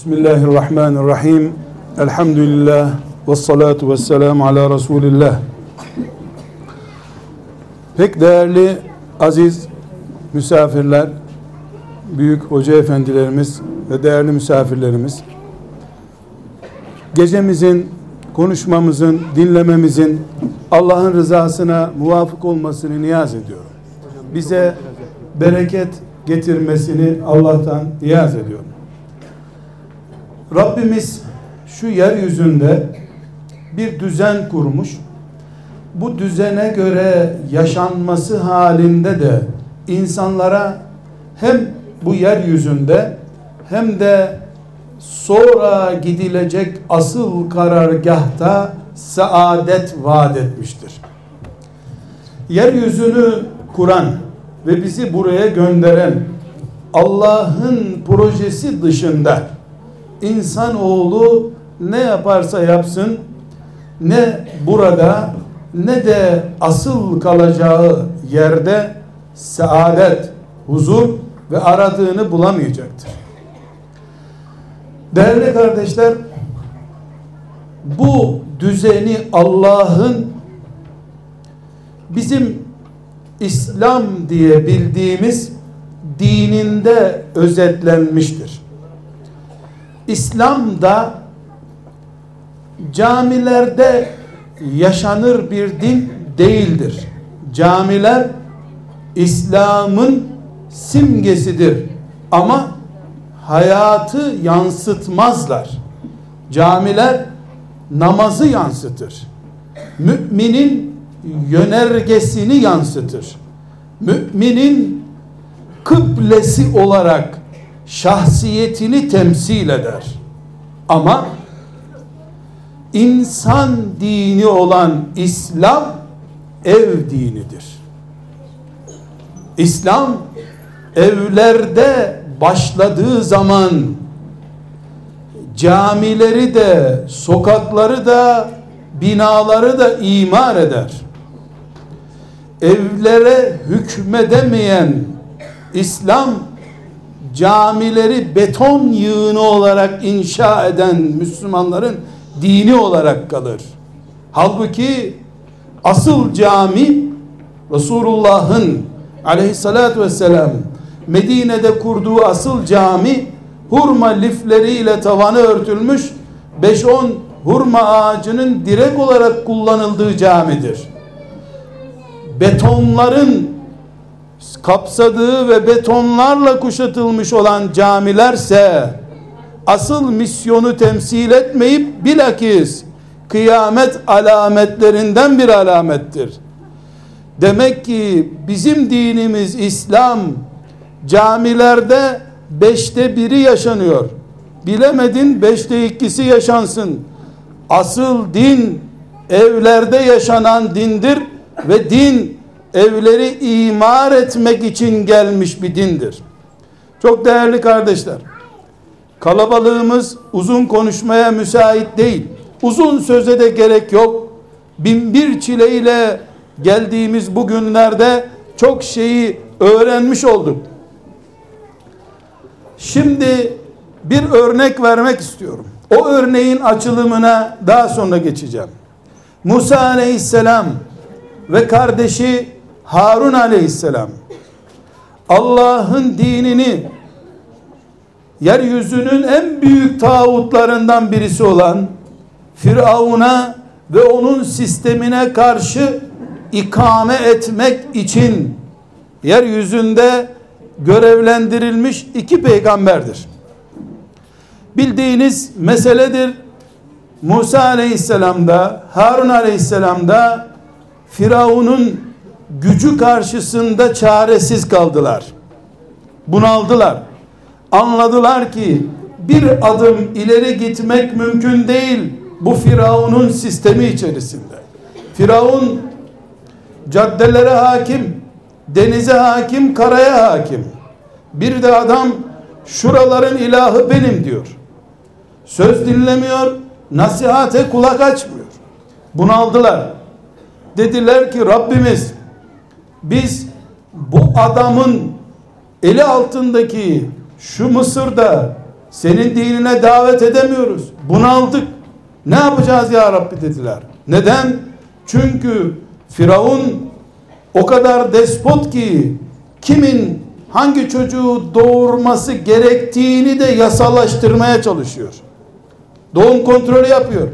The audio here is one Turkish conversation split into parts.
Bismillahirrahmanirrahim. Elhamdülillah ve salatu ve selamu ala Resulillah. Pek değerli aziz misafirler, büyük hoca efendilerimiz ve değerli misafirlerimiz, gecemizin, konuşmamızın, dinlememizin Allah'ın rızasına muvafık olmasını niyaz ediyorum. Bize bereket getirmesini Allah'tan niyaz ediyorum. Rabbimiz şu yeryüzünde bir düzen kurmuş. Bu düzene göre yaşanması halinde de insanlara hem bu yeryüzünde hem de sonra gidilecek asıl karargahta saadet vaat etmiştir. Yeryüzünü kuran ve bizi buraya gönderen Allah'ın projesi dışında insanoğlu ne yaparsa yapsın ne burada ne de asıl kalacağı yerde saadet, huzur ve aradığını bulamayacaktır. Değerli kardeşler, bu düzeni Allah'ın bizim İslam diye bildiğimiz dininde özetlenmiştir. İslam'da camilerde yaşanır bir din değildir. Camiler İslam'ın simgesidir. Ama hayatı yansıtmazlar. Camiler namazı yansıtır. Müminin yönergesini yansıtır. Müminin kıblesi olarak şahsiyetini temsil eder. Ama insan dini olan İslam ev dinidir. İslam evlerde başladığı zaman camileri de sokakları da binaları da imar eder. Evlere hükmedemeyen İslam camileri beton yığını olarak inşa eden Müslümanların dini olarak kalır. Halbuki asıl cami Resulullah'ın aleyhissalatü vesselam Medine'de kurduğu asıl cami hurma lifleriyle tavanı örtülmüş 5-10 hurma ağacının direk olarak kullanıldığı camidir. Betonların kapsadığı ve betonlarla kuşatılmış olan camilerse asıl misyonu temsil etmeyip bilakis kıyamet alametlerinden bir alamettir. Demek ki bizim dinimiz İslam camilerde beşte biri yaşanıyor. Bilemedin beşte ikisi yaşansın. Asıl din evlerde yaşanan dindir ve din evleri imar etmek için gelmiş bir dindir. Çok değerli kardeşler. Kalabalığımız uzun konuşmaya müsait değil. Uzun söze de gerek yok. Bin bir çileyle geldiğimiz bu günlerde çok şeyi öğrenmiş olduk. Şimdi bir örnek vermek istiyorum. O örneğin açılımına daha sonra geçeceğim. Musa aleyhisselam ve kardeşi Harun aleyhisselam Allah'ın dinini yeryüzünün en büyük tağutlarından birisi olan Firavun'a ve onun sistemine karşı ikame etmek için yeryüzünde görevlendirilmiş iki peygamberdir. Bildiğiniz meseledir. Musa aleyhisselamda, Harun aleyhisselamda Firavun'un gücü karşısında çaresiz kaldılar. Bunaldılar. Anladılar ki bir adım ileri gitmek mümkün değil bu Firavun'un sistemi içerisinde. Firavun caddelere hakim, denize hakim, karaya hakim. Bir de adam şuraların ilahı benim diyor. Söz dinlemiyor, nasihate kulak açmıyor. Bunaldılar. Dediler ki Rabbimiz biz bu adamın eli altındaki şu Mısır'da senin dinine davet edemiyoruz. Bunaldık. Ne yapacağız ya Rabbi dediler. Neden? Çünkü Firavun o kadar despot ki kimin hangi çocuğu doğurması gerektiğini de yasalaştırmaya çalışıyor. Doğum kontrolü yapıyor.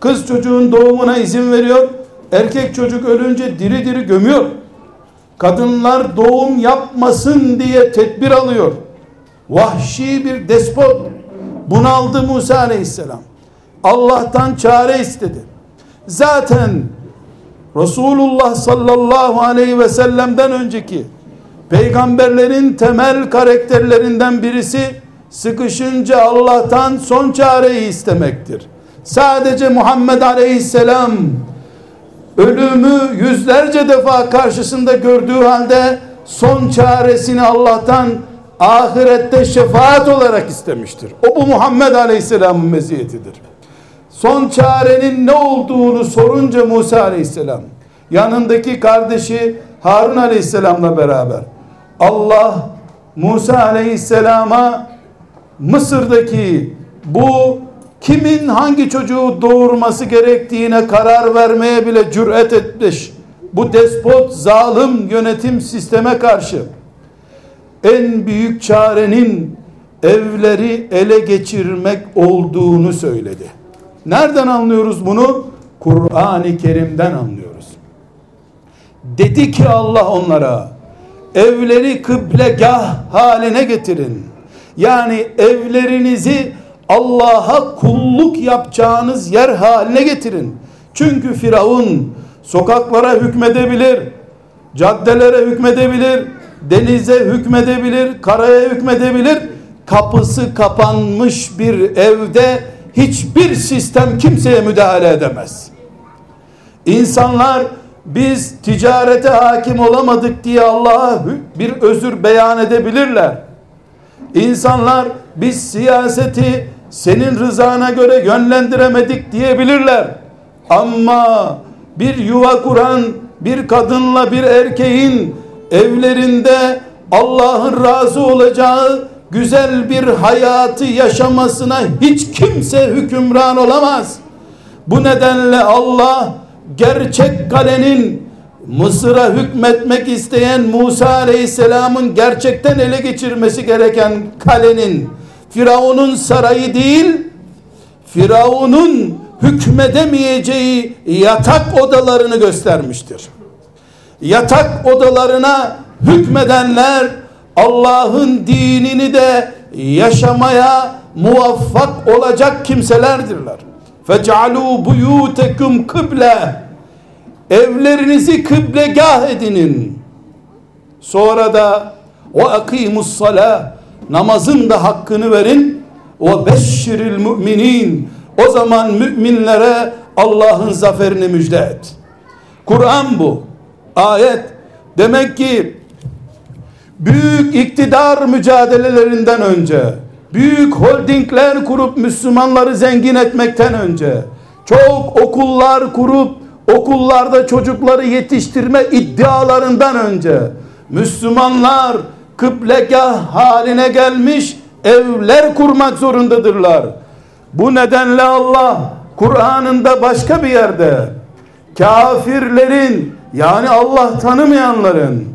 Kız çocuğun doğumuna izin veriyor. Erkek çocuk ölünce diri diri gömüyor. Kadınlar doğum yapmasın diye tedbir alıyor. Vahşi bir despot bunaldı Musa aleyhisselam. Allah'tan çare istedi. Zaten Resulullah sallallahu aleyhi ve sellem'den önceki peygamberlerin temel karakterlerinden birisi sıkışınca Allah'tan son çareyi istemektir. Sadece Muhammed aleyhisselam ölümü yüzlerce defa karşısında gördüğü halde son çaresini Allah'tan ahirette şefaat olarak istemiştir. O bu Muhammed aleyhisselamın meziyetidir. Son çarenin ne olduğunu sorunca Musa aleyhisselam yanındaki kardeşi Harun aleyhisselamla beraber Allah Musa aleyhisselama Mısır'daki bu kimin hangi çocuğu doğurması gerektiğine karar vermeye bile cüret etmiş bu despot zalim yönetim sisteme karşı en büyük çarenin evleri ele geçirmek olduğunu söyledi. Nereden anlıyoruz bunu? Kur'an-ı Kerim'den anlıyoruz. Dedi ki Allah onlara evleri kıblegah haline getirin. Yani evlerinizi Allah'a kulluk yapacağınız yer haline getirin. Çünkü Firavun sokaklara hükmedebilir, caddelere hükmedebilir, denize hükmedebilir, karaya hükmedebilir. Kapısı kapanmış bir evde hiçbir sistem kimseye müdahale edemez. İnsanlar biz ticarete hakim olamadık diye Allah'a bir özür beyan edebilirler. İnsanlar biz siyaseti senin rızana göre yönlendiremedik diyebilirler. Ama bir yuva kuran bir kadınla bir erkeğin evlerinde Allah'ın razı olacağı güzel bir hayatı yaşamasına hiç kimse hükümran olamaz. Bu nedenle Allah gerçek kalenin Mısır'a hükmetmek isteyen Musa Aleyhisselam'ın gerçekten ele geçirmesi gereken kalenin Firavun'un sarayı değil Firavun'un hükmedemeyeceği yatak odalarını göstermiştir. Yatak odalarına hükmedenler Allah'ın dinini de yaşamaya muvaffak olacak kimselerdirler. Fec'alû buyûtekum kıble evlerinizi kıblegah edinin. Sonra da o akimus sala namazın da hakkını verin. O beşşiril müminin o zaman müminlere Allah'ın zaferini müjde et. Kur'an bu. Ayet. Demek ki büyük iktidar mücadelelerinden önce, büyük holdingler kurup Müslümanları zengin etmekten önce, çok okullar kurup okullarda çocukları yetiştirme iddialarından önce Müslümanlar kıblegah haline gelmiş evler kurmak zorundadırlar. Bu nedenle Allah Kur'an'ında başka bir yerde kafirlerin yani Allah tanımayanların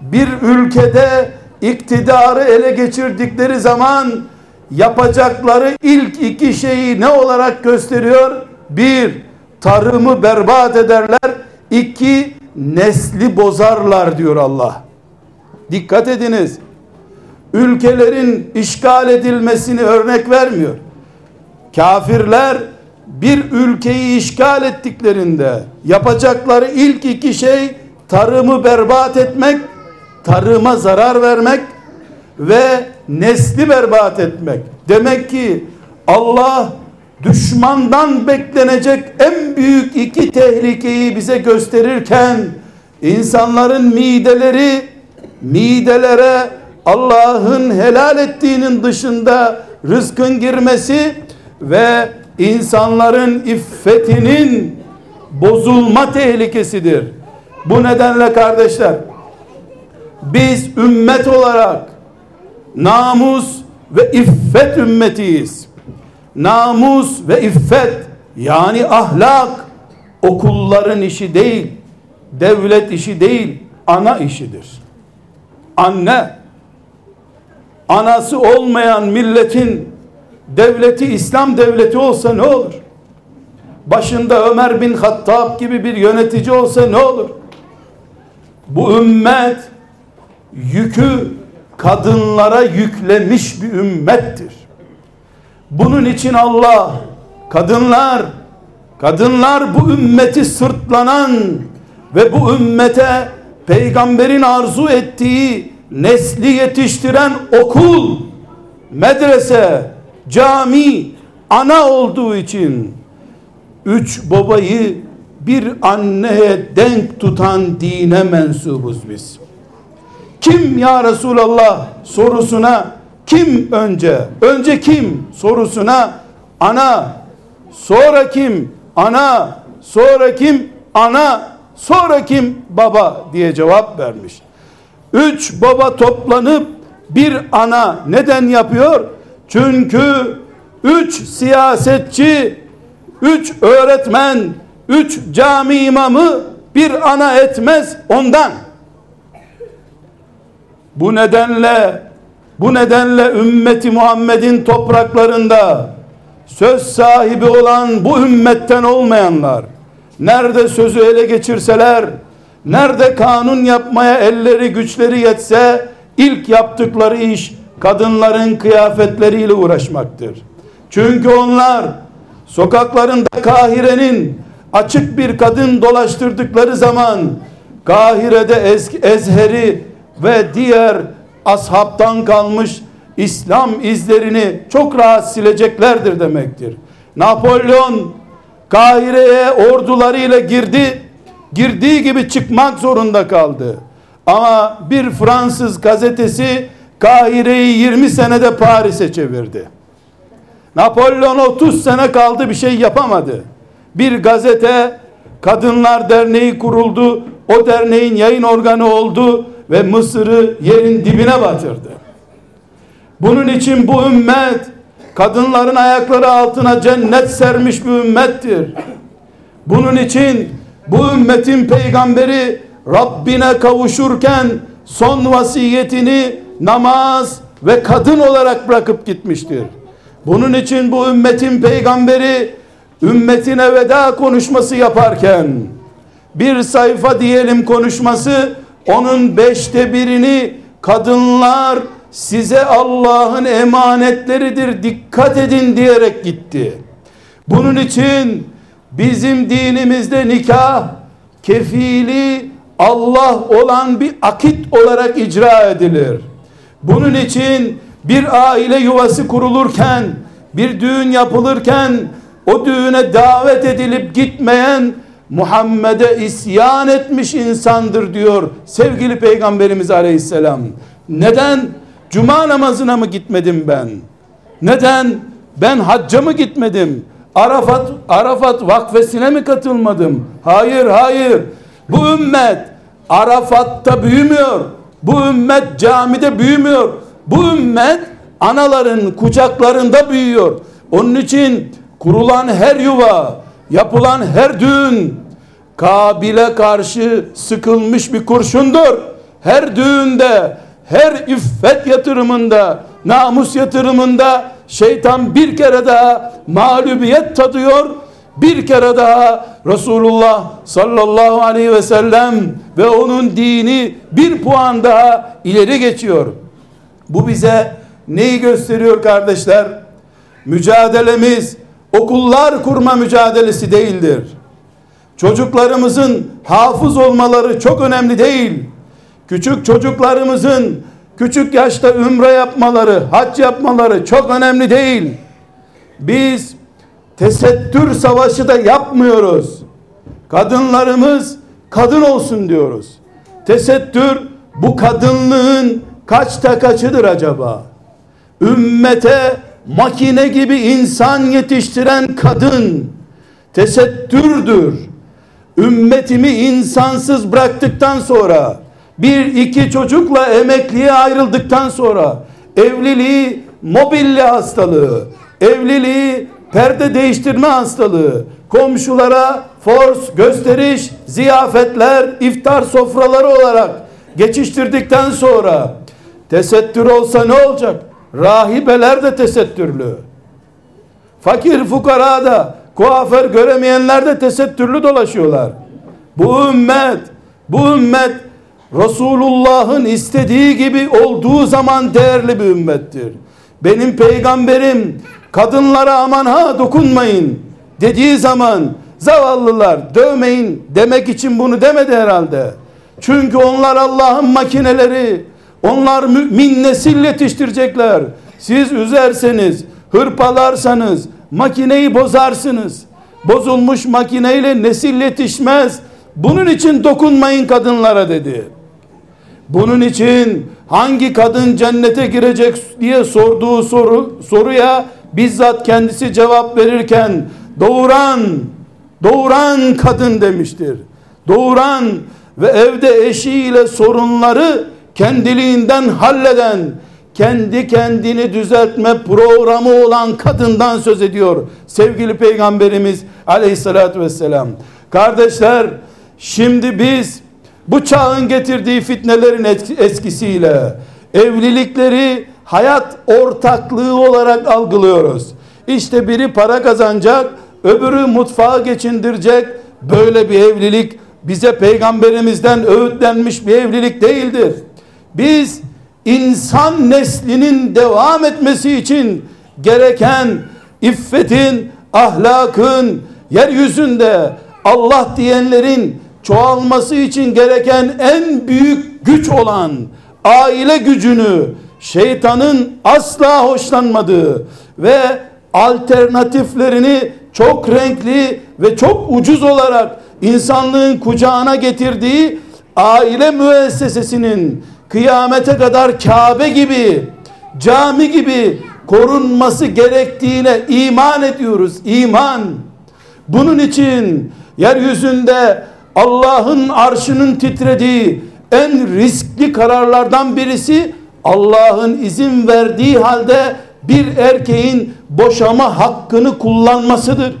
bir ülkede iktidarı ele geçirdikleri zaman yapacakları ilk iki şeyi ne olarak gösteriyor? Bir, tarımı berbat ederler. İki, nesli bozarlar diyor Allah. Dikkat ediniz. Ülkelerin işgal edilmesini örnek vermiyor. Kafirler bir ülkeyi işgal ettiklerinde yapacakları ilk iki şey tarımı berbat etmek, tarıma zarar vermek ve nesli berbat etmek. Demek ki Allah düşmandan beklenecek en büyük iki tehlikeyi bize gösterirken insanların mideleri midelere Allah'ın helal ettiğinin dışında rızkın girmesi ve insanların iffetinin bozulma tehlikesidir. Bu nedenle kardeşler biz ümmet olarak namus ve iffet ümmetiyiz. Namus ve iffet yani ahlak okulların işi değil, devlet işi değil, ana işidir. Anne anası olmayan milletin devleti İslam devleti olsa ne olur? Başında Ömer bin Hattab gibi bir yönetici olsa ne olur? Bu ümmet yükü kadınlara yüklemiş bir ümmettir. Bunun için Allah kadınlar kadınlar bu ümmeti sırtlanan ve bu ümmete peygamberin arzu ettiği nesli yetiştiren okul, medrese, cami, ana olduğu için üç babayı bir anneye denk tutan dine mensubuz biz. Kim ya Resulallah sorusuna kim önce? Önce kim sorusuna ana, sonra kim? Ana, sonra kim? Ana, sonra kim? Baba diye cevap vermiş. Üç baba toplanıp bir ana neden yapıyor? Çünkü üç siyasetçi, üç öğretmen, üç cami imamı bir ana etmez ondan. Bu nedenle bu nedenle ümmeti Muhammed'in topraklarında söz sahibi olan bu ümmetten olmayanlar nerede sözü ele geçirseler nerede kanun yapmaya elleri güçleri yetse ilk yaptıkları iş kadınların kıyafetleriyle uğraşmaktır. Çünkü onlar sokaklarında Kahire'nin açık bir kadın dolaştırdıkları zaman Kahire'de Ezher'i ve diğer ashabtan kalmış İslam izlerini çok rahat sileceklerdir demektir. Napolyon Kahire'ye ordularıyla girdi. Girdiği gibi çıkmak zorunda kaldı. Ama bir Fransız gazetesi Kahire'yi 20 senede Paris'e çevirdi. Napolyon 30 sene kaldı bir şey yapamadı. Bir gazete Kadınlar Derneği kuruldu. O derneğin yayın organı oldu ve Mısır'ı yerin dibine batırdı. Bunun için bu ümmet kadınların ayakları altına cennet sermiş bir ümmettir. Bunun için bu ümmetin peygamberi Rabbine kavuşurken son vasiyetini namaz ve kadın olarak bırakıp gitmiştir. Bunun için bu ümmetin peygamberi ümmetine veda konuşması yaparken bir sayfa diyelim konuşması onun beşte birini kadınlar size Allah'ın emanetleridir dikkat edin diyerek gitti. Bunun için bizim dinimizde nikah kefili Allah olan bir akit olarak icra edilir. Bunun için bir aile yuvası kurulurken, bir düğün yapılırken o düğüne davet edilip gitmeyen Muhammed'e isyan etmiş insandır diyor sevgili peygamberimiz aleyhisselam. Neden? Cuma namazına mı gitmedim ben? Neden? Ben hacca mı gitmedim? Arafat Arafat vakfesine mi katılmadım? Hayır, hayır. Bu ümmet Arafat'ta büyümüyor. Bu ümmet camide büyümüyor. Bu ümmet anaların kucaklarında büyüyor. Onun için kurulan her yuva, yapılan her düğün Kabil'e karşı sıkılmış bir kurşundur. Her düğünde, her iffet yatırımında, namus yatırımında şeytan bir kere daha mağlubiyet tadıyor. Bir kere daha Resulullah sallallahu aleyhi ve sellem ve onun dini bir puan daha ileri geçiyor. Bu bize neyi gösteriyor kardeşler? Mücadelemiz okullar kurma mücadelesi değildir. Çocuklarımızın hafız olmaları çok önemli değil. Küçük çocuklarımızın küçük yaşta ümre yapmaları, hac yapmaları çok önemli değil. Biz tesettür savaşı da yapmıyoruz. Kadınlarımız kadın olsun diyoruz. Tesettür bu kadınlığın kaçta kaçıdır acaba? Ümmete makine gibi insan yetiştiren kadın tesettürdür. Ümmetimi insansız bıraktıktan sonra bir iki çocukla emekliye ayrıldıktan sonra evliliği mobilya hastalığı, evliliği perde değiştirme hastalığı, komşulara force, gösteriş, ziyafetler, iftar sofraları olarak geçiştirdikten sonra tesettür olsa ne olacak? Rahibeler de tesettürlü. Fakir fukara da kuaför göremeyenler de tesettürlü dolaşıyorlar. Bu ümmet, bu ümmet Resulullah'ın istediği gibi olduğu zaman değerli bir ümmettir. Benim peygamberim kadınlara aman ha dokunmayın dediği zaman zavallılar dövmeyin demek için bunu demedi herhalde. Çünkü onlar Allah'ın makineleri. Onlar mümin nesil yetiştirecekler. Siz üzerseniz, hırpalarsanız makineyi bozarsınız. Bozulmuş makineyle nesil yetişmez. Bunun için dokunmayın kadınlara dedi. Bunun için hangi kadın cennete girecek diye sorduğu soru soruya bizzat kendisi cevap verirken doğuran doğuran kadın demiştir. Doğuran ve evde eşiyle sorunları kendiliğinden halleden kendi kendini düzeltme programı olan kadından söz ediyor sevgili peygamberimiz aleyhissalatü vesselam kardeşler şimdi biz bu çağın getirdiği fitnelerin eskisiyle evlilikleri hayat ortaklığı olarak algılıyoruz. İşte biri para kazanacak öbürü mutfağı geçindirecek. Böyle bir evlilik bize peygamberimizden öğütlenmiş bir evlilik değildir. Biz insan neslinin devam etmesi için gereken iffetin, ahlakın, yeryüzünde Allah diyenlerin çoğalması için gereken en büyük güç olan aile gücünü şeytanın asla hoşlanmadığı ve alternatiflerini çok renkli ve çok ucuz olarak insanlığın kucağına getirdiği aile müessesesinin kıyamete kadar Kabe gibi, cami gibi korunması gerektiğine iman ediyoruz. İman. Bunun için yeryüzünde Allah'ın arşının titrediği en riskli kararlardan birisi Allah'ın izin verdiği halde bir erkeğin boşama hakkını kullanmasıdır.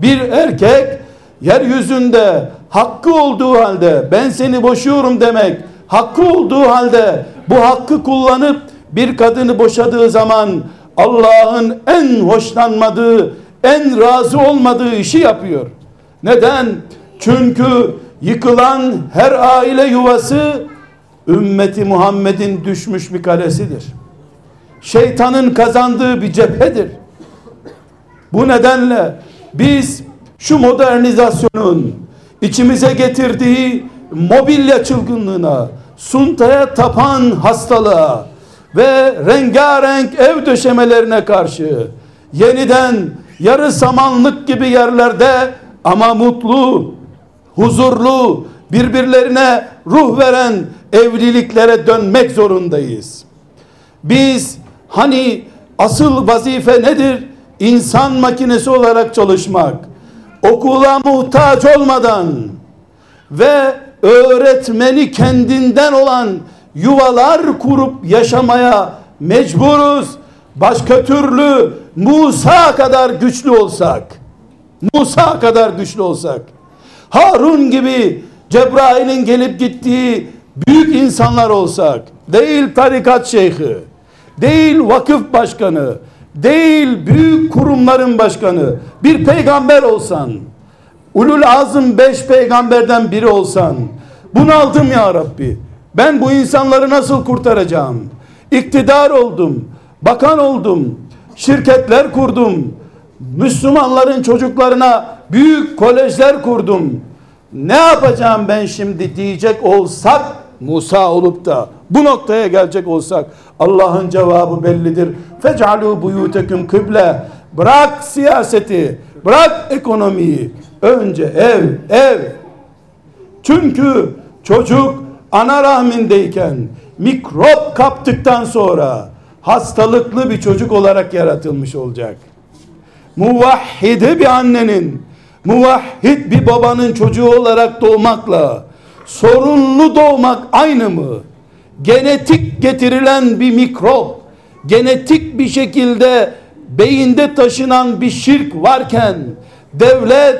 Bir erkek yeryüzünde hakkı olduğu halde ben seni boşuyorum demek hakkı olduğu halde bu hakkı kullanıp bir kadını boşadığı zaman Allah'ın en hoşlanmadığı, en razı olmadığı işi yapıyor. Neden? Çünkü yıkılan her aile yuvası ümmeti Muhammed'in düşmüş bir kalesidir. Şeytanın kazandığı bir cephedir. Bu nedenle biz şu modernizasyonun içimize getirdiği mobilya çılgınlığına, suntaya tapan hastalığa ve rengarenk ev döşemelerine karşı yeniden yarı samanlık gibi yerlerde ama mutlu, huzurlu, birbirlerine ruh veren evliliklere dönmek zorundayız. Biz hani asıl vazife nedir? İnsan makinesi olarak çalışmak. Okula muhtaç olmadan ve öğretmeni kendinden olan yuvalar kurup yaşamaya mecburuz. Başka türlü Musa kadar güçlü olsak, Musa kadar güçlü olsak, Harun gibi Cebrail'in gelip gittiği büyük insanlar olsak, değil tarikat şeyhi, değil vakıf başkanı, değil büyük kurumların başkanı, bir peygamber olsan, ulul azım beş peygamberden biri olsan bunaldım ya Rabbi. Ben bu insanları nasıl kurtaracağım? İktidar oldum bakan oldum şirketler kurdum Müslümanların çocuklarına büyük kolejler kurdum ne yapacağım ben şimdi diyecek olsak Musa olup da bu noktaya gelecek olsak Allah'ın cevabı bellidir. Fec'alû buyuteküm kıble. Bırak siyaseti, bırak ekonomiyi, Önce ev, ev. Çünkü çocuk ana rahmindeyken mikrop kaptıktan sonra hastalıklı bir çocuk olarak yaratılmış olacak. Muvahhide bir annenin, muvahhid bir babanın çocuğu olarak doğmakla sorunlu doğmak aynı mı? Genetik getirilen bir mikrop genetik bir şekilde beyinde taşınan bir şirk varken devlet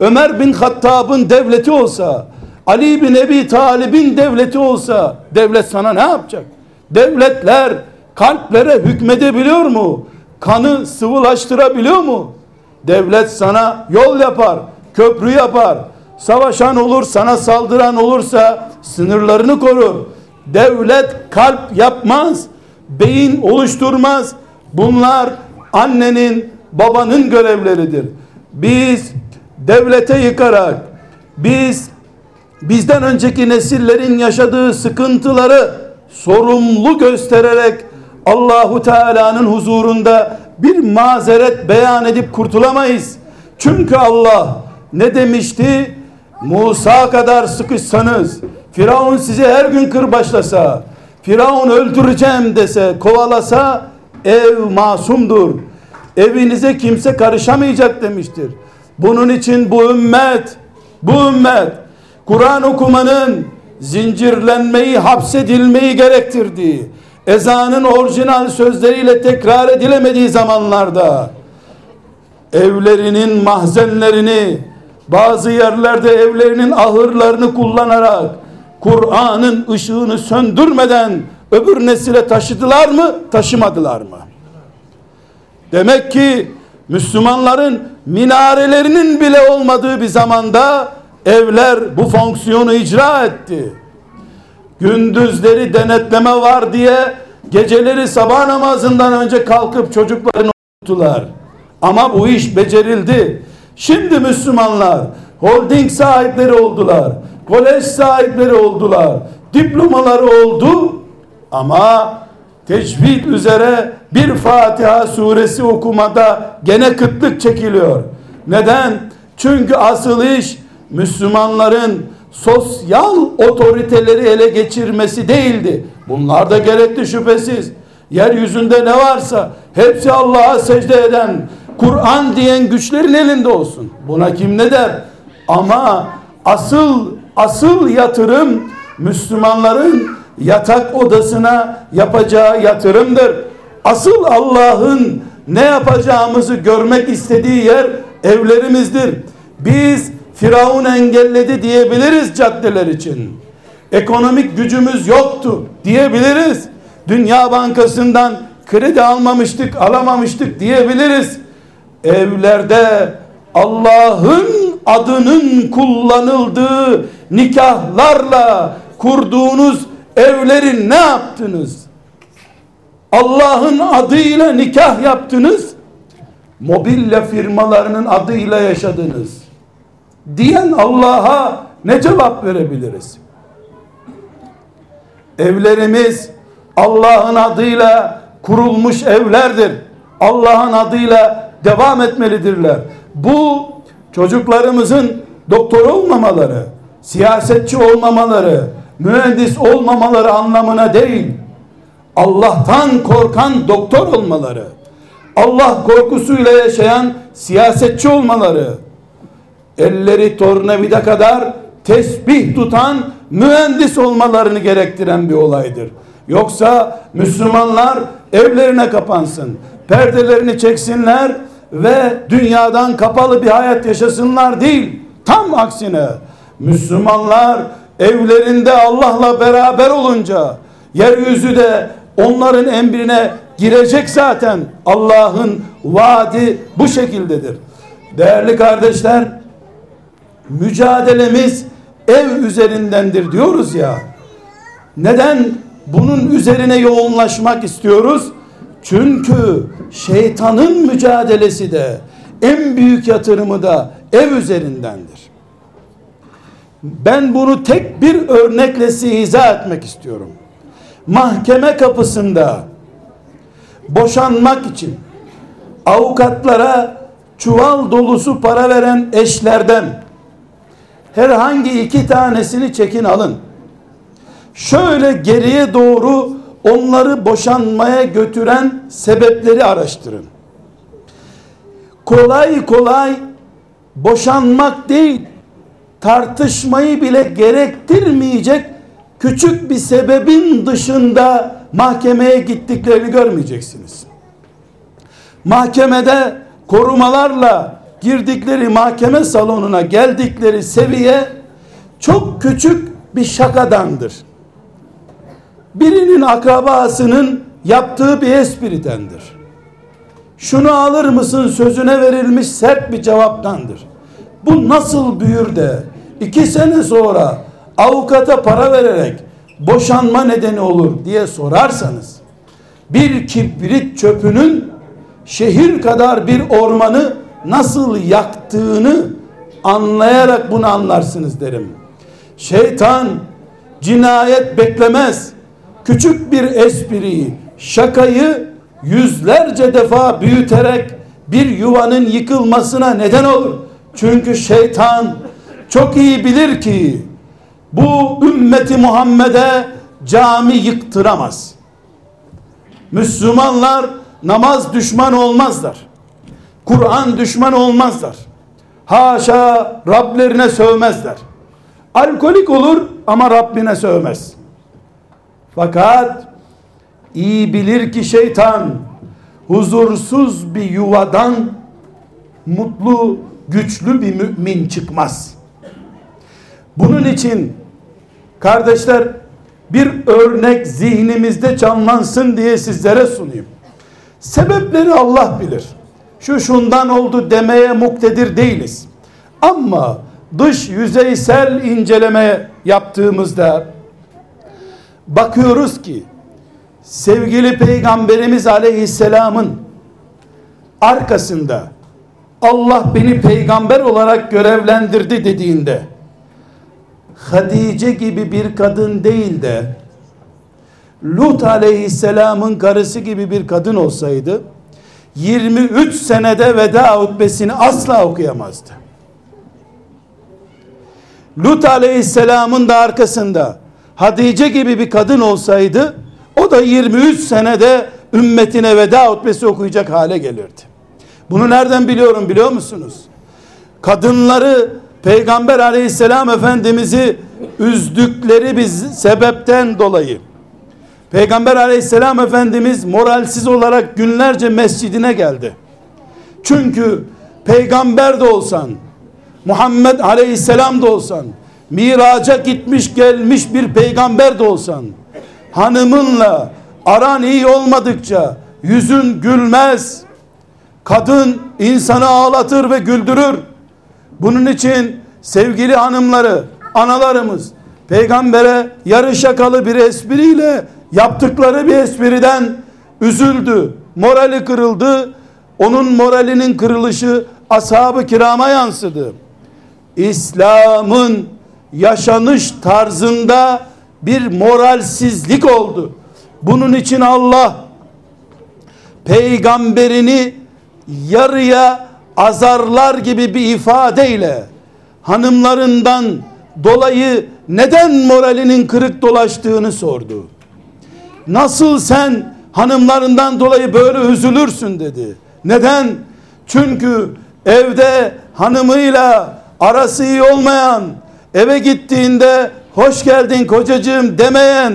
Ömer bin Hattab'ın devleti olsa Ali bin Ebi Talib'in devleti olsa devlet sana ne yapacak? Devletler kalplere hükmedebiliyor mu? Kanı sıvılaştırabiliyor mu? Devlet sana yol yapar, köprü yapar. Savaşan olur, sana saldıran olursa sınırlarını korur. Devlet kalp yapmaz, beyin oluşturmaz. Bunlar annenin, babanın görevleridir. Biz devlete yıkarak, biz bizden önceki nesillerin yaşadığı sıkıntıları sorumlu göstererek Allahu Teala'nın huzurunda bir mazeret beyan edip kurtulamayız. Çünkü Allah ne demişti? Musa kadar sıkışsanız, Firavun sizi her gün kırbaçlasa, Firavun öldüreceğim dese, kovalasa ev masumdur. Evinize kimse karışamayacak demiştir. Bunun için bu ümmet, bu ümmet Kur'an okumanın zincirlenmeyi, hapsedilmeyi gerektirdiği, ezanın orijinal sözleriyle tekrar edilemediği zamanlarda evlerinin mahzenlerini bazı yerlerde evlerinin ahırlarını kullanarak Kur'an'ın ışığını söndürmeden öbür nesile taşıdılar mı taşımadılar mı? Demek ki Müslümanların minarelerinin bile olmadığı bir zamanda evler bu fonksiyonu icra etti gündüzleri denetleme var diye geceleri sabah namazından önce kalkıp çocuklarını tuttular. Ama bu iş becerildi. Şimdi Müslümanlar holding sahipleri oldular. Kolej sahipleri oldular. Diplomaları oldu. Ama tecvid üzere bir Fatiha suresi okumada gene kıtlık çekiliyor. Neden? Çünkü asıl iş Müslümanların sosyal otoriteleri ele geçirmesi değildi. Bunlar da gerekli şüphesiz. Yeryüzünde ne varsa hepsi Allah'a secde eden, Kur'an diyen güçlerin elinde olsun. Buna kim ne der? Ama asıl asıl yatırım Müslümanların yatak odasına yapacağı yatırımdır. Asıl Allah'ın ne yapacağımızı görmek istediği yer evlerimizdir. Biz Firavun engelledi diyebiliriz caddeler için. Ekonomik gücümüz yoktu diyebiliriz. Dünya Bankası'ndan kredi almamıştık, alamamıştık diyebiliriz. Evlerde Allah'ın adının kullanıldığı nikahlarla kurduğunuz evleri ne yaptınız? Allah'ın adıyla nikah yaptınız. Mobilya firmalarının adıyla yaşadınız diyen Allah'a ne cevap verebiliriz? Evlerimiz Allah'ın adıyla kurulmuş evlerdir. Allah'ın adıyla devam etmelidirler. Bu çocuklarımızın doktor olmamaları, siyasetçi olmamaları, mühendis olmamaları anlamına değil. Allah'tan korkan doktor olmaları, Allah korkusuyla yaşayan siyasetçi olmaları, elleri tornavida kadar tesbih tutan mühendis olmalarını gerektiren bir olaydır. Yoksa Müslümanlar evlerine kapansın, perdelerini çeksinler ve dünyadan kapalı bir hayat yaşasınlar değil. Tam aksine Müslümanlar evlerinde Allah'la beraber olunca yeryüzü de onların emrine girecek zaten. Allah'ın vaadi bu şekildedir. Değerli kardeşler, mücadelemiz ev üzerindendir diyoruz ya. Neden bunun üzerine yoğunlaşmak istiyoruz? Çünkü şeytanın mücadelesi de en büyük yatırımı da ev üzerindendir. Ben bunu tek bir örnekle size etmek istiyorum. Mahkeme kapısında boşanmak için avukatlara çuval dolusu para veren eşlerden herhangi iki tanesini çekin alın. Şöyle geriye doğru onları boşanmaya götüren sebepleri araştırın. Kolay kolay boşanmak değil, tartışmayı bile gerektirmeyecek küçük bir sebebin dışında mahkemeye gittiklerini görmeyeceksiniz. Mahkemede korumalarla girdikleri mahkeme salonuna geldikleri seviye çok küçük bir şakadandır. Birinin akrabasının yaptığı bir espridendir. Şunu alır mısın sözüne verilmiş sert bir cevaptandır. Bu nasıl büyür de iki sene sonra avukata para vererek boşanma nedeni olur diye sorarsanız bir kibrit çöpünün şehir kadar bir ormanı nasıl yaktığını anlayarak bunu anlarsınız derim. Şeytan cinayet beklemez. Küçük bir espriyi, şakayı yüzlerce defa büyüterek bir yuvanın yıkılmasına neden olur. Çünkü şeytan çok iyi bilir ki bu ümmeti Muhammed'e cami yıktıramaz. Müslümanlar namaz düşman olmazlar. Kur'an düşman olmazlar. Haşa Rablerine sövmezler. Alkolik olur ama Rabbine sövmez. Fakat iyi bilir ki şeytan huzursuz bir yuvadan mutlu, güçlü bir mümin çıkmaz. Bunun için kardeşler bir örnek zihnimizde canlansın diye sizlere sunayım. Sebepleri Allah bilir. Şu şundan oldu demeye muktedir değiliz. Ama dış yüzeysel inceleme yaptığımızda bakıyoruz ki sevgili peygamberimiz aleyhisselamın arkasında Allah beni peygamber olarak görevlendirdi dediğinde Hadice gibi bir kadın değil de Lut aleyhisselamın karısı gibi bir kadın olsaydı 23 senede veda hutbesini asla okuyamazdı. Lut aleyhisselamın da arkasında Hadice gibi bir kadın olsaydı o da 23 senede ümmetine veda hutbesi okuyacak hale gelirdi. Bunu nereden biliyorum biliyor musunuz? Kadınları Peygamber aleyhisselam efendimizi üzdükleri bir sebepten dolayı Peygamber aleyhisselam efendimiz moralsiz olarak günlerce mescidine geldi. Çünkü peygamber de olsan, Muhammed aleyhisselam da olsan, miraca gitmiş gelmiş bir peygamber de olsan, hanımınla aran iyi olmadıkça yüzün gülmez. Kadın insanı ağlatır ve güldürür. Bunun için sevgili hanımları, analarımız peygambere yarı şakalı bir espriyle yaptıkları bir espriden üzüldü. Morali kırıldı. Onun moralinin kırılışı ashab-ı kirama yansıdı. İslam'ın yaşanış tarzında bir moralsizlik oldu. Bunun için Allah peygamberini yarıya azarlar gibi bir ifadeyle hanımlarından dolayı neden moralinin kırık dolaştığını sordu. Nasıl sen hanımlarından dolayı böyle üzülürsün dedi. Neden? Çünkü evde hanımıyla arası iyi olmayan, eve gittiğinde hoş geldin kocacığım demeyen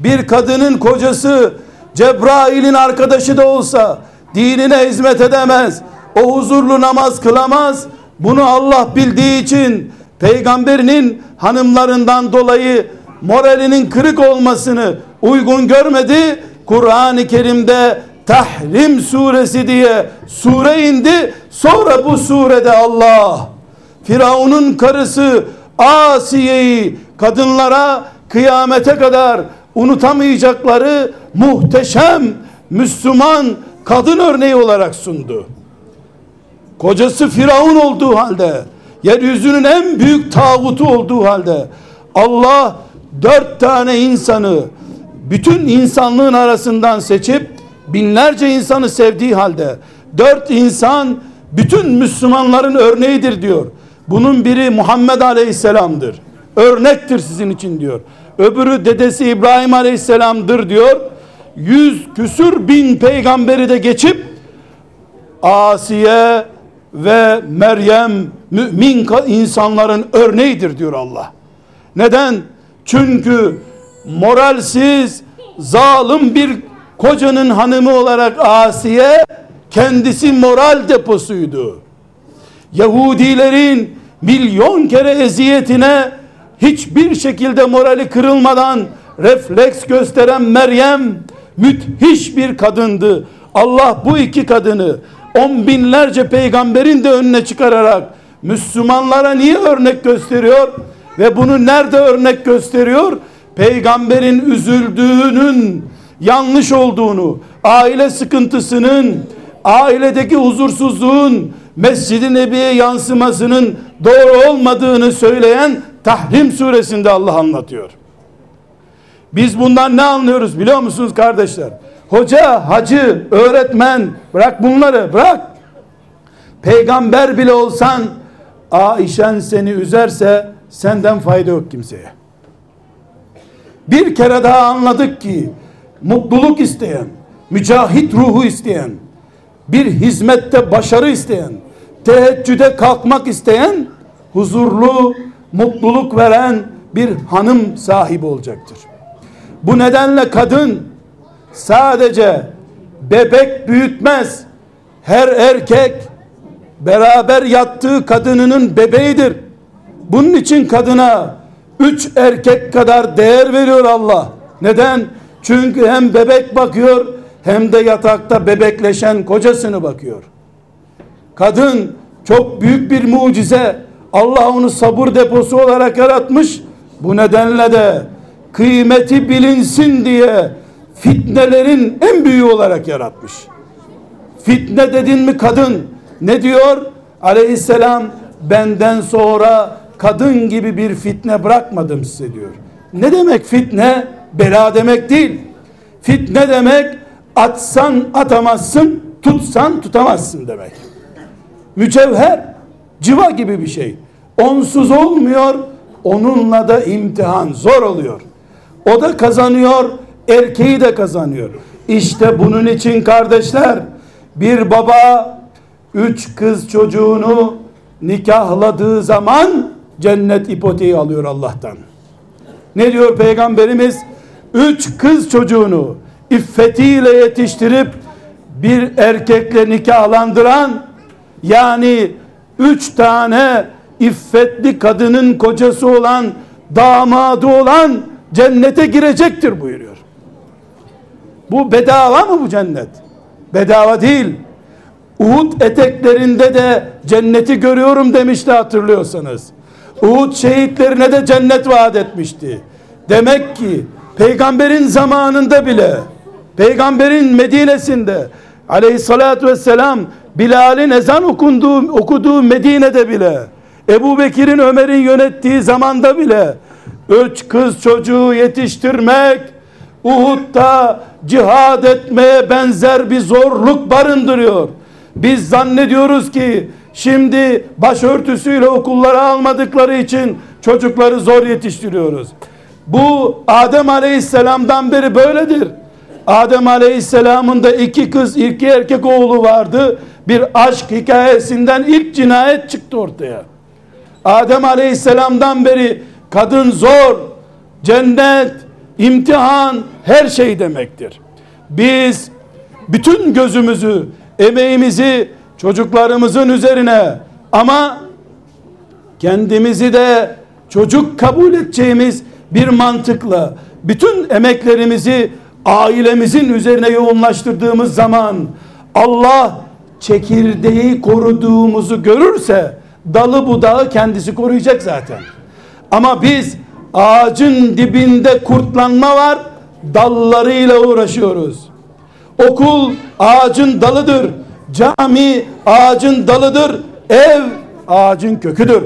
bir kadının kocası Cebrail'in arkadaşı da olsa dinine hizmet edemez. O huzurlu namaz kılamaz. Bunu Allah bildiği için peygamberinin hanımlarından dolayı moralinin kırık olmasını uygun görmedi. Kur'an-ı Kerim'de Tahrim suresi diye sure indi. Sonra bu surede Allah Firavun'un karısı Asiye'yi kadınlara kıyamete kadar unutamayacakları muhteşem Müslüman kadın örneği olarak sundu. Kocası Firavun olduğu halde, yeryüzünün en büyük tağutu olduğu halde Allah dört tane insanı bütün insanlığın arasından seçip binlerce insanı sevdiği halde dört insan bütün Müslümanların örneğidir diyor. Bunun biri Muhammed Aleyhisselam'dır. Örnektir sizin için diyor. Öbürü dedesi İbrahim Aleyhisselam'dır diyor. Yüz küsür bin peygamberi de geçip Asiye ve Meryem mümin insanların örneğidir diyor Allah. Neden? Çünkü moralsiz, zalim bir kocanın hanımı olarak Asiye kendisi moral deposuydu. Yahudilerin milyon kere eziyetine hiçbir şekilde morali kırılmadan refleks gösteren Meryem müthiş bir kadındı. Allah bu iki kadını on binlerce peygamberin de önüne çıkararak Müslümanlara niye örnek gösteriyor? Ve bunu nerede örnek gösteriyor? Peygamberin üzüldüğünün yanlış olduğunu, aile sıkıntısının, ailedeki huzursuzluğun Mescid-i Nebi'ye yansımasının doğru olmadığını söyleyen Tahrim suresinde Allah anlatıyor. Biz bundan ne anlıyoruz biliyor musunuz kardeşler? Hoca, hacı, öğretmen bırak bunları bırak. Peygamber bile olsan Aişen seni üzerse senden fayda yok kimseye. Bir kere daha anladık ki mutluluk isteyen, mücahit ruhu isteyen, bir hizmette başarı isteyen, teheccüde kalkmak isteyen, huzurlu, mutluluk veren bir hanım sahibi olacaktır. Bu nedenle kadın sadece bebek büyütmez. Her erkek beraber yattığı kadınının bebeğidir. Bunun için kadına üç erkek kadar değer veriyor Allah. Neden? Çünkü hem bebek bakıyor hem de yatakta bebekleşen kocasını bakıyor. Kadın çok büyük bir mucize. Allah onu sabır deposu olarak yaratmış. Bu nedenle de kıymeti bilinsin diye fitnelerin en büyüğü olarak yaratmış. Fitne dedin mi kadın ne diyor? Aleyhisselam benden sonra kadın gibi bir fitne bırakmadım size diyor. Ne demek fitne? Bela demek değil. Fitne demek atsan atamazsın, tutsan tutamazsın demek. Mücevher civa gibi bir şey. Onsuz olmuyor, onunla da imtihan zor oluyor. O da kazanıyor, erkeği de kazanıyor. İşte bunun için kardeşler, bir baba üç kız çocuğunu nikahladığı zaman cennet ipoteği alıyor Allah'tan. Ne diyor peygamberimiz? Üç kız çocuğunu iffetiyle yetiştirip bir erkekle nikahlandıran yani üç tane iffetli kadının kocası olan damadı olan cennete girecektir buyuruyor. Bu bedava mı bu cennet? Bedava değil. Uhud eteklerinde de cenneti görüyorum demişti hatırlıyorsanız. Uhud şehitlerine de cennet vaat etmişti. Demek ki peygamberin zamanında bile peygamberin Medine'sinde aleyhissalatü vesselam Bilal'in ezan okunduğu, okuduğu Medine'de bile Ebu Bekir'in Ömer'in yönettiği zamanda bile üç kız çocuğu yetiştirmek Uhud'da cihad etmeye benzer bir zorluk barındırıyor. Biz zannediyoruz ki şimdi başörtüsüyle okullara almadıkları için çocukları zor yetiştiriyoruz. Bu Adem Aleyhisselam'dan beri böyledir. Adem Aleyhisselam'ın da iki kız, iki erkek oğlu vardı. Bir aşk hikayesinden ilk cinayet çıktı ortaya. Adem Aleyhisselam'dan beri kadın zor, cennet, imtihan her şey demektir. Biz bütün gözümüzü, emeğimizi çocuklarımızın üzerine ama kendimizi de çocuk kabul edeceğimiz bir mantıkla bütün emeklerimizi ailemizin üzerine yoğunlaştırdığımız zaman Allah çekirdeği koruduğumuzu görürse dalı budağı kendisi koruyacak zaten. Ama biz ağacın dibinde kurtlanma var dallarıyla uğraşıyoruz. Okul ağacın dalıdır. Cami ağacın dalıdır. Ev ağacın köküdür.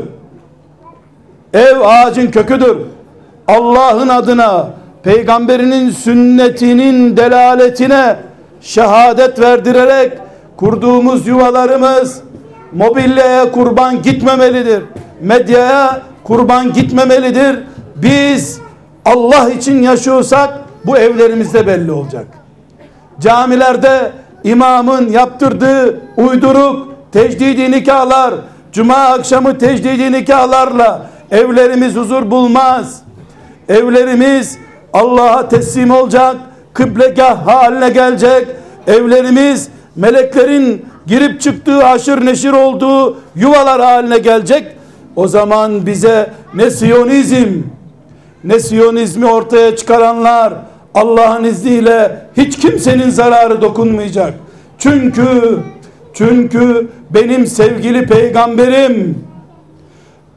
Ev ağacın köküdür. Allah'ın adına peygamberinin sünnetinin delaletine şehadet verdirerek kurduğumuz yuvalarımız mobilyaya kurban gitmemelidir. Medyaya kurban gitmemelidir. Biz Allah için yaşıyorsak bu evlerimizde belli olacak. Camilerde imamın yaptırdığı uyduruk tecdidi nikahlar, cuma akşamı tecdidi nikahlarla evlerimiz huzur bulmaz. Evlerimiz Allah'a teslim olacak, kıblegah haline gelecek. Evlerimiz meleklerin girip çıktığı haşır neşir olduğu yuvalar haline gelecek. O zaman bize ne Siyonizm ne Siyonizmi ortaya çıkaranlar Allah'ın izniyle hiç kimsenin zararı dokunmayacak. Çünkü çünkü benim sevgili peygamberim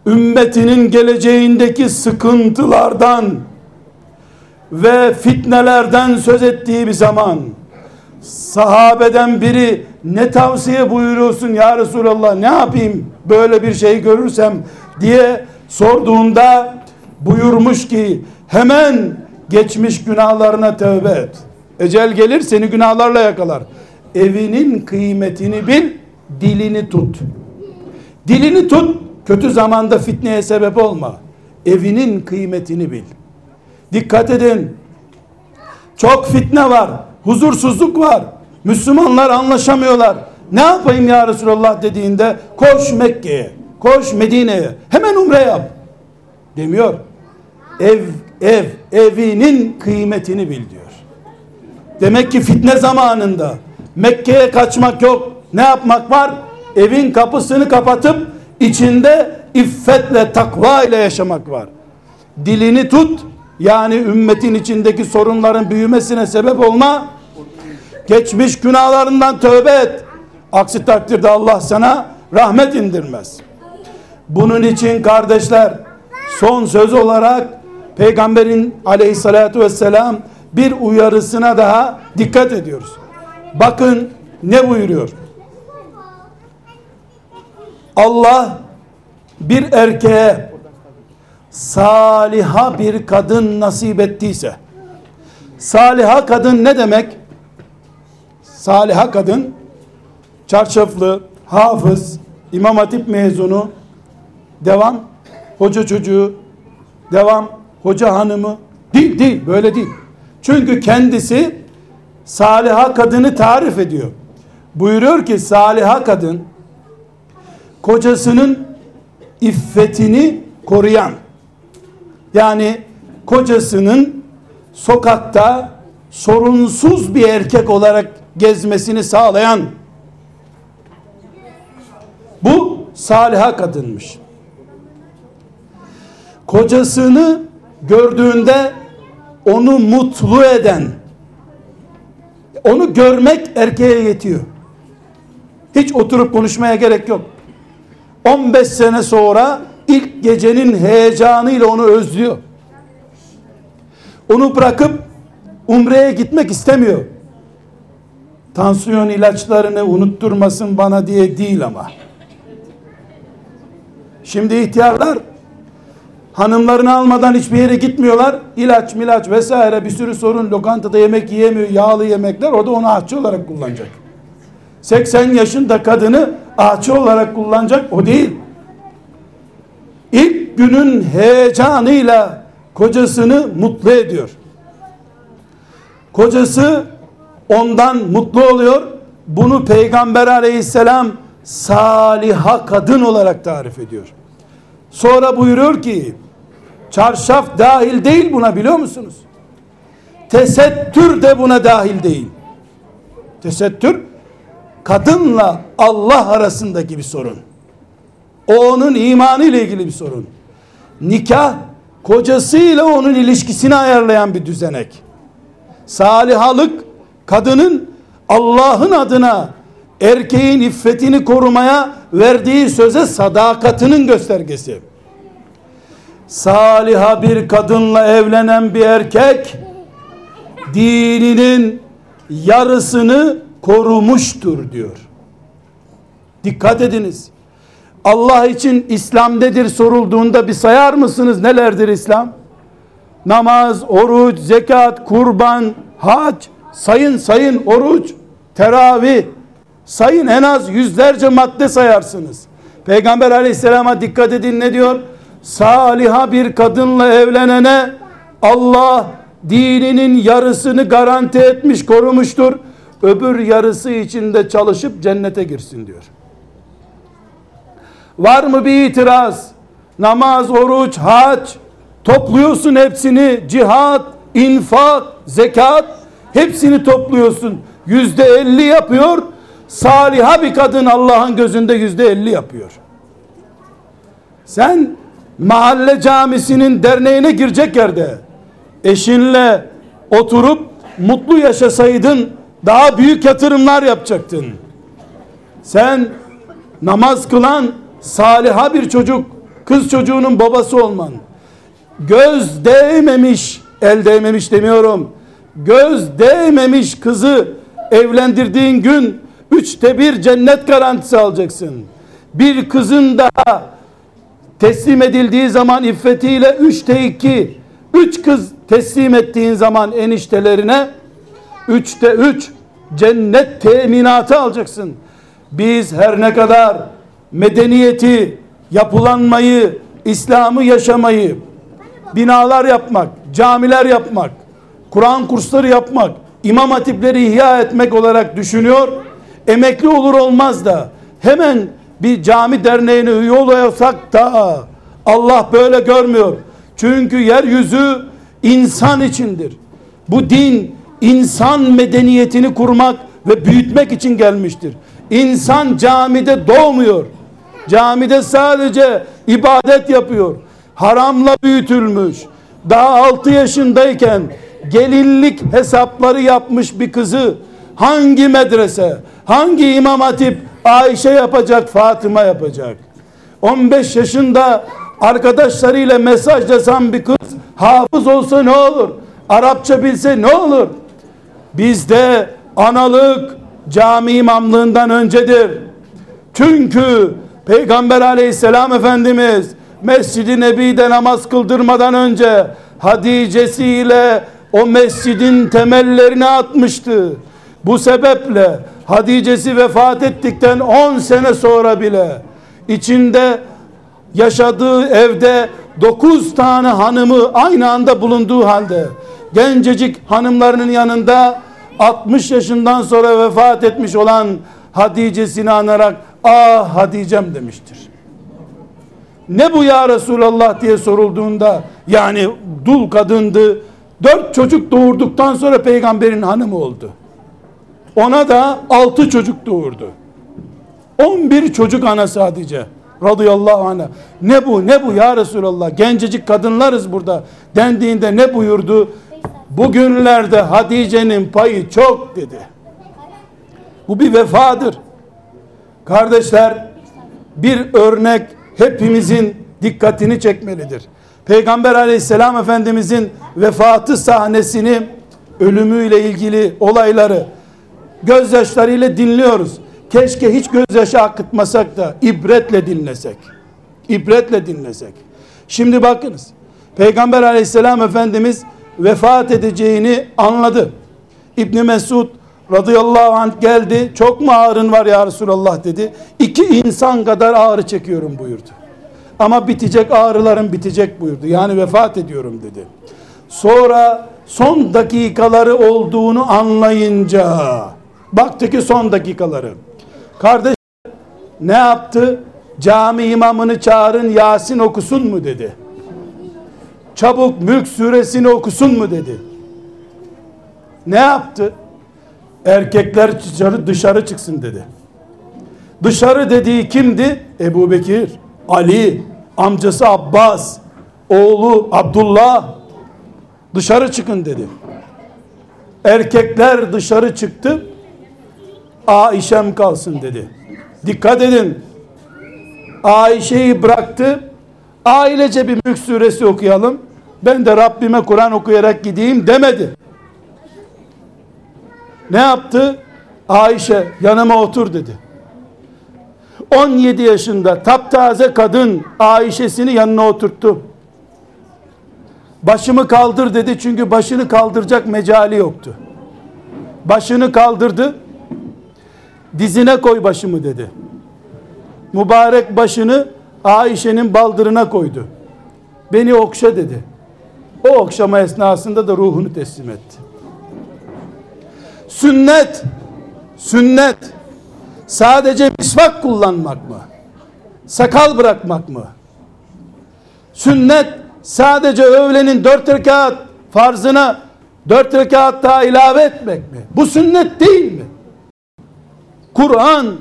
ümmetinin geleceğindeki sıkıntılardan ve fitnelerden söz ettiği bir zaman sahabeden biri ne tavsiye buyuruyorsun ya Resulallah ne yapayım böyle bir şey görürsem diye sorduğunda buyurmuş ki hemen geçmiş günahlarına tövbe et. Ecel gelir seni günahlarla yakalar. Evinin kıymetini bil, dilini tut. Dilini tut, kötü zamanda fitneye sebep olma. Evinin kıymetini bil. Dikkat edin. Çok fitne var, huzursuzluk var. Müslümanlar anlaşamıyorlar. Ne yapayım ya Resulallah dediğinde koş Mekke'ye, koş Medine'ye, hemen umre yap. Demiyor. Ev, ev, evinin kıymetini bil diyor. Demek ki fitne zamanında Mekke'ye kaçmak yok. Ne yapmak var? Evin kapısını kapatıp içinde iffetle, takva ile yaşamak var. Dilini tut, yani ümmetin içindeki sorunların büyümesine sebep olma. Geçmiş günahlarından tövbe et. Aksi takdirde Allah sana rahmet indirmez. Bunun için kardeşler son söz olarak peygamberin aleyhissalatu vesselam bir uyarısına daha dikkat ediyoruz. Bakın ne buyuruyor? Allah bir erkeğe saliha bir kadın nasip ettiyse saliha kadın ne demek? Saliha kadın çarşaflı, hafız, imam hatip mezunu devam, hoca çocuğu devam, hoca hanımı değil değil böyle değil. Çünkü kendisi saliha kadını tarif ediyor. Buyuruyor ki saliha kadın kocasının iffetini koruyan yani kocasının sokakta sorunsuz bir erkek olarak gezmesini sağlayan bu saliha kadınmış. Kocasını gördüğünde onu mutlu eden onu görmek erkeğe yetiyor. Hiç oturup konuşmaya gerek yok. 15 sene sonra ilk gecenin heyecanıyla onu özlüyor. Onu bırakıp umreye gitmek istemiyor. Tansiyon ilaçlarını unutturmasın bana diye değil ama. Şimdi ihtiyarlar hanımlarını almadan hiçbir yere gitmiyorlar. İlaç milaç vesaire bir sürü sorun lokantada yemek yiyemiyor yağlı yemekler o da onu ahçı olarak kullanacak. 80 yaşında kadını ahçı olarak kullanacak o değil. İlk günün heyecanıyla kocasını mutlu ediyor. Kocası ondan mutlu oluyor. Bunu Peygamber aleyhisselam saliha kadın olarak tarif ediyor. Sonra buyuruyor ki çarşaf dahil değil buna biliyor musunuz? Tesettür de buna dahil değil. Tesettür kadınla Allah arasındaki bir sorun. O onun imanı ile ilgili bir sorun. Nikah kocasıyla onun ilişkisini ayarlayan bir düzenek. Salihalık kadının Allah'ın adına erkeğin iffetini korumaya verdiği söze sadakatinin göstergesi. Saliha bir kadınla evlenen bir erkek dininin yarısını korumuştur diyor. Dikkat ediniz. Allah için İslam nedir sorulduğunda bir sayar mısınız nelerdir İslam? Namaz, oruç, zekat, kurban, hac, sayın sayın oruç, teravih, sayın en az yüzlerce madde sayarsınız. Peygamber aleyhisselama dikkat edin ne diyor? Saliha bir kadınla evlenene Allah dininin yarısını garanti etmiş korumuştur. Öbür yarısı içinde çalışıp cennete girsin diyor. Var mı bir itiraz? Namaz, oruç, hac topluyorsun hepsini. Cihat, infak, zekat Hepsini topluyorsun. Yüzde elli yapıyor. Saliha bir kadın Allah'ın gözünde yüzde elli yapıyor. Sen mahalle camisinin derneğine girecek yerde eşinle oturup mutlu yaşasaydın daha büyük yatırımlar yapacaktın. Sen namaz kılan saliha bir çocuk, kız çocuğunun babası olman. Göz değmemiş, el değmemiş demiyorum. Göz değmemiş kızı evlendirdiğin gün üçte bir cennet garantisi alacaksın. Bir kızın daha teslim edildiği zaman iffetiyle üçte iki, üç kız teslim ettiğin zaman eniştelerine üçte üç cennet teminatı alacaksın. Biz her ne kadar medeniyeti, yapılanmayı, İslam'ı yaşamayı, binalar yapmak, camiler yapmak, Kur'an kursları yapmak, imam hatipleri ihya etmek olarak düşünüyor. Emekli olur olmaz da hemen bir cami derneğine üye oluyorsak da Allah böyle görmüyor. Çünkü yeryüzü insan içindir. Bu din insan medeniyetini kurmak ve büyütmek için gelmiştir. İnsan camide doğmuyor. Camide sadece ibadet yapıyor. Haramla büyütülmüş. Daha 6 yaşındayken gelinlik hesapları yapmış bir kızı hangi medrese, hangi imam hatip Ayşe yapacak, Fatıma yapacak. 15 yaşında arkadaşlarıyla mesajlasan bir kız hafız olsa ne olur? Arapça bilse ne olur? Bizde analık cami imamlığından öncedir. Çünkü Peygamber aleyhisselam Efendimiz Mescid-i Nebi'de namaz kıldırmadan önce Hadice'siyle o mescidin temellerini atmıştı. Bu sebeple Hadice'si vefat ettikten 10 sene sonra bile içinde yaşadığı evde 9 tane hanımı aynı anda bulunduğu halde gencecik hanımlarının yanında 60 yaşından sonra vefat etmiş olan Hadice'sini anarak ah Hadice'm demiştir. Ne bu ya Resulallah diye sorulduğunda yani dul kadındı. Dört çocuk doğurduktan sonra peygamberin hanımı oldu. Ona da altı çocuk doğurdu. On bir çocuk anası Hatice radıyallahu anh'a. Ne bu ne bu ya Resulallah gencecik kadınlarız burada dendiğinde ne buyurdu? Bugünlerde Hatice'nin payı çok dedi. Bu bir vefadır. Kardeşler bir örnek hepimizin dikkatini çekmelidir. Peygamber aleyhisselam efendimizin vefatı sahnesini ölümüyle ilgili olayları gözyaşlarıyla dinliyoruz. Keşke hiç gözyaşı akıtmasak da ibretle dinlesek. İbretle dinlesek. Şimdi bakınız. Peygamber aleyhisselam efendimiz vefat edeceğini anladı. İbni Mesud radıyallahu anh geldi. Çok mu ağrın var ya Resulallah dedi. İki insan kadar ağrı çekiyorum buyurdu. Ama bitecek ağrılarım bitecek buyurdu. Yani vefat ediyorum dedi. Sonra son dakikaları olduğunu anlayınca baktı ki son dakikaları. Kardeş ne yaptı? Cami imamını çağırın Yasin okusun mu dedi. Çabuk Mülk suresini okusun mu dedi. Ne yaptı? Erkekler dışarı, dışarı çıksın dedi. Dışarı dediği kimdi? Ebu Bekir, Ali, amcası Abbas, oğlu Abdullah dışarı çıkın dedi. Erkekler dışarı çıktı. Aişem kalsın dedi. Dikkat edin. Ayşe'yi bıraktı. Ailece bir mülk suresi okuyalım. Ben de Rabbime Kur'an okuyarak gideyim demedi. Ne yaptı? Ayşe yanıma otur dedi. 17 yaşında taptaze kadın Ayşe'sini yanına oturttu. Başımı kaldır dedi çünkü başını kaldıracak mecali yoktu. Başını kaldırdı. Dizine koy başımı dedi. Mübarek başını Ayşe'nin baldırına koydu. Beni okşa dedi. O okşama esnasında da ruhunu teslim etti. Sünnet, sünnet sadece misvak kullanmak mı? Sakal bırakmak mı? Sünnet sadece öğlenin dört rekat farzına Dört rekat daha ilave etmek mi? Bu sünnet değil mi? Kur'an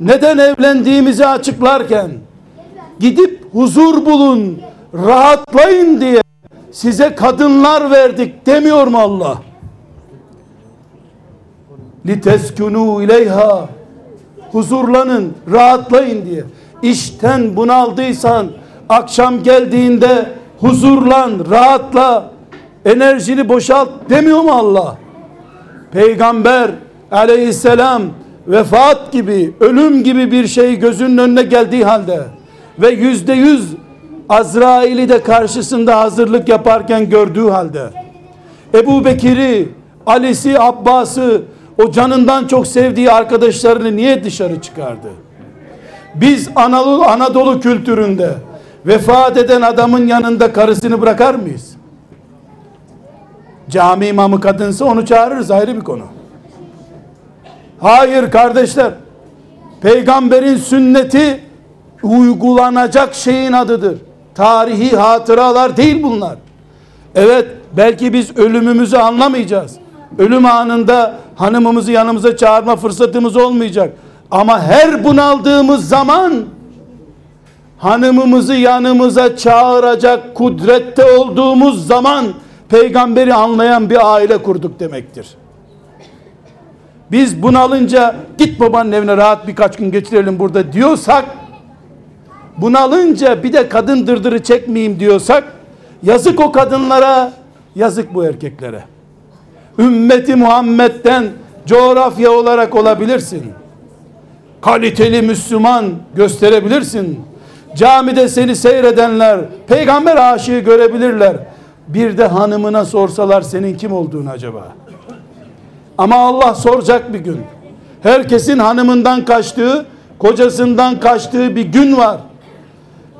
neden evlendiğimizi açıklarken gidip huzur bulun, rahatlayın diye size kadınlar verdik demiyor mu Allah? Liteskunu ileyha huzurlanın, rahatlayın diye. İşten bunaldıysan akşam geldiğinde huzurlan, rahatla, enerjini boşalt demiyor mu Allah? Peygamber aleyhisselam vefat gibi, ölüm gibi bir şey gözünün önüne geldiği halde ve yüzde yüz Azrail'i de karşısında hazırlık yaparken gördüğü halde Ebu Bekir'i, Ali'si, Abbas'ı o canından çok sevdiği arkadaşlarını niye dışarı çıkardı? Biz Anadolu, Anadolu kültüründe vefat eden adamın yanında karısını bırakar mıyız? Cami imamı kadınsa onu çağırırız ayrı bir konu. Hayır kardeşler. Peygamberin sünneti uygulanacak şeyin adıdır. Tarihi hatıralar değil bunlar. Evet belki biz ölümümüzü anlamayacağız. Ölüm anında hanımımızı yanımıza çağırma fırsatımız olmayacak. Ama her bunaldığımız zaman hanımımızı yanımıza çağıracak kudrette olduğumuz zaman peygamberi anlayan bir aile kurduk demektir. Biz bunalınca git babanın evine rahat birkaç gün geçirelim burada diyorsak bunalınca bir de kadın dırdırı çekmeyeyim diyorsak yazık o kadınlara yazık bu erkeklere. Ümmeti Muhammed'den coğrafya olarak olabilirsin. Kaliteli Müslüman gösterebilirsin. Camide seni seyredenler peygamber aşığı görebilirler. Bir de hanımına sorsalar senin kim olduğunu acaba? Ama Allah soracak bir gün. Herkesin hanımından kaçtığı, kocasından kaçtığı bir gün var.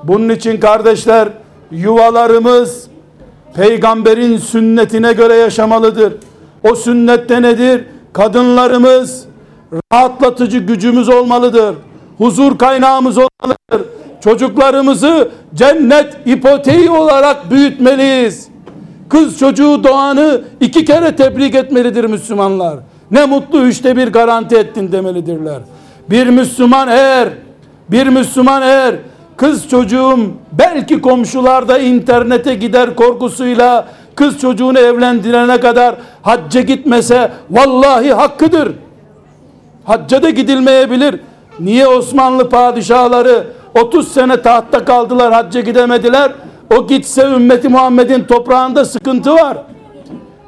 Bunun için kardeşler yuvalarımız peygamberin sünnetine göre yaşamalıdır. O sünnette nedir? Kadınlarımız rahatlatıcı gücümüz olmalıdır. Huzur kaynağımız olmalıdır. Çocuklarımızı cennet ipoteği olarak büyütmeliyiz. Kız çocuğu doğanı iki kere tebrik etmelidir Müslümanlar. Ne mutlu üçte bir garanti ettin demelidirler. Bir Müslüman eğer, bir Müslüman eğer kız çocuğum belki komşularda internete gider korkusuyla kız çocuğunu evlendirene kadar hacca gitmese vallahi hakkıdır. Hacca da gidilmeyebilir. Niye Osmanlı padişahları 30 sene tahtta kaldılar hacca gidemediler? O gitse ümmeti Muhammed'in toprağında sıkıntı var.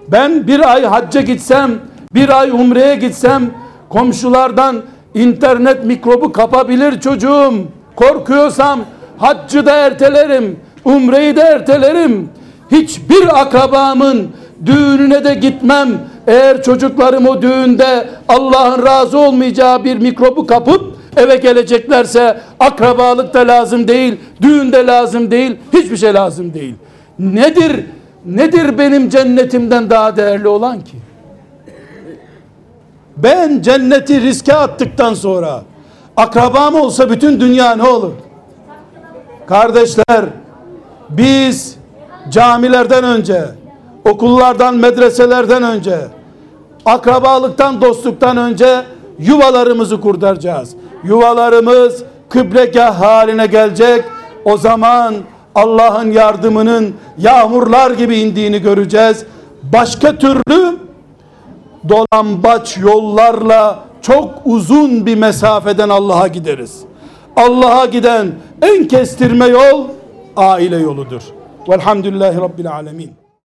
Ben bir ay hacca gitsem, bir ay umreye gitsem komşulardan internet mikrobu kapabilir çocuğum. Korkuyorsam haccı da ertelerim, umreyi de ertelerim. Hiçbir akrabamın düğününe de gitmem. Eğer çocuklarım o düğünde Allah'ın razı olmayacağı bir mikrobu kapıp eve geleceklerse akrabalık da lazım değil, düğün de lazım değil, hiçbir şey lazım değil. Nedir? Nedir benim cennetimden daha değerli olan ki? Ben cenneti riske attıktan sonra akrabam olsa bütün dünya ne olur? Kardeşler biz camilerden önce okullardan medreselerden önce akrabalıktan dostluktan önce yuvalarımızı kurtaracağız. Yuvalarımız kıblegah haline gelecek. O zaman Allah'ın yardımının yağmurlar gibi indiğini göreceğiz. Başka türlü dolambaç yollarla çok uzun bir mesafeden Allah'a gideriz. Allah'a giden en kestirme yol aile yoludur. Velhamdülillahi Rabbil Alemin.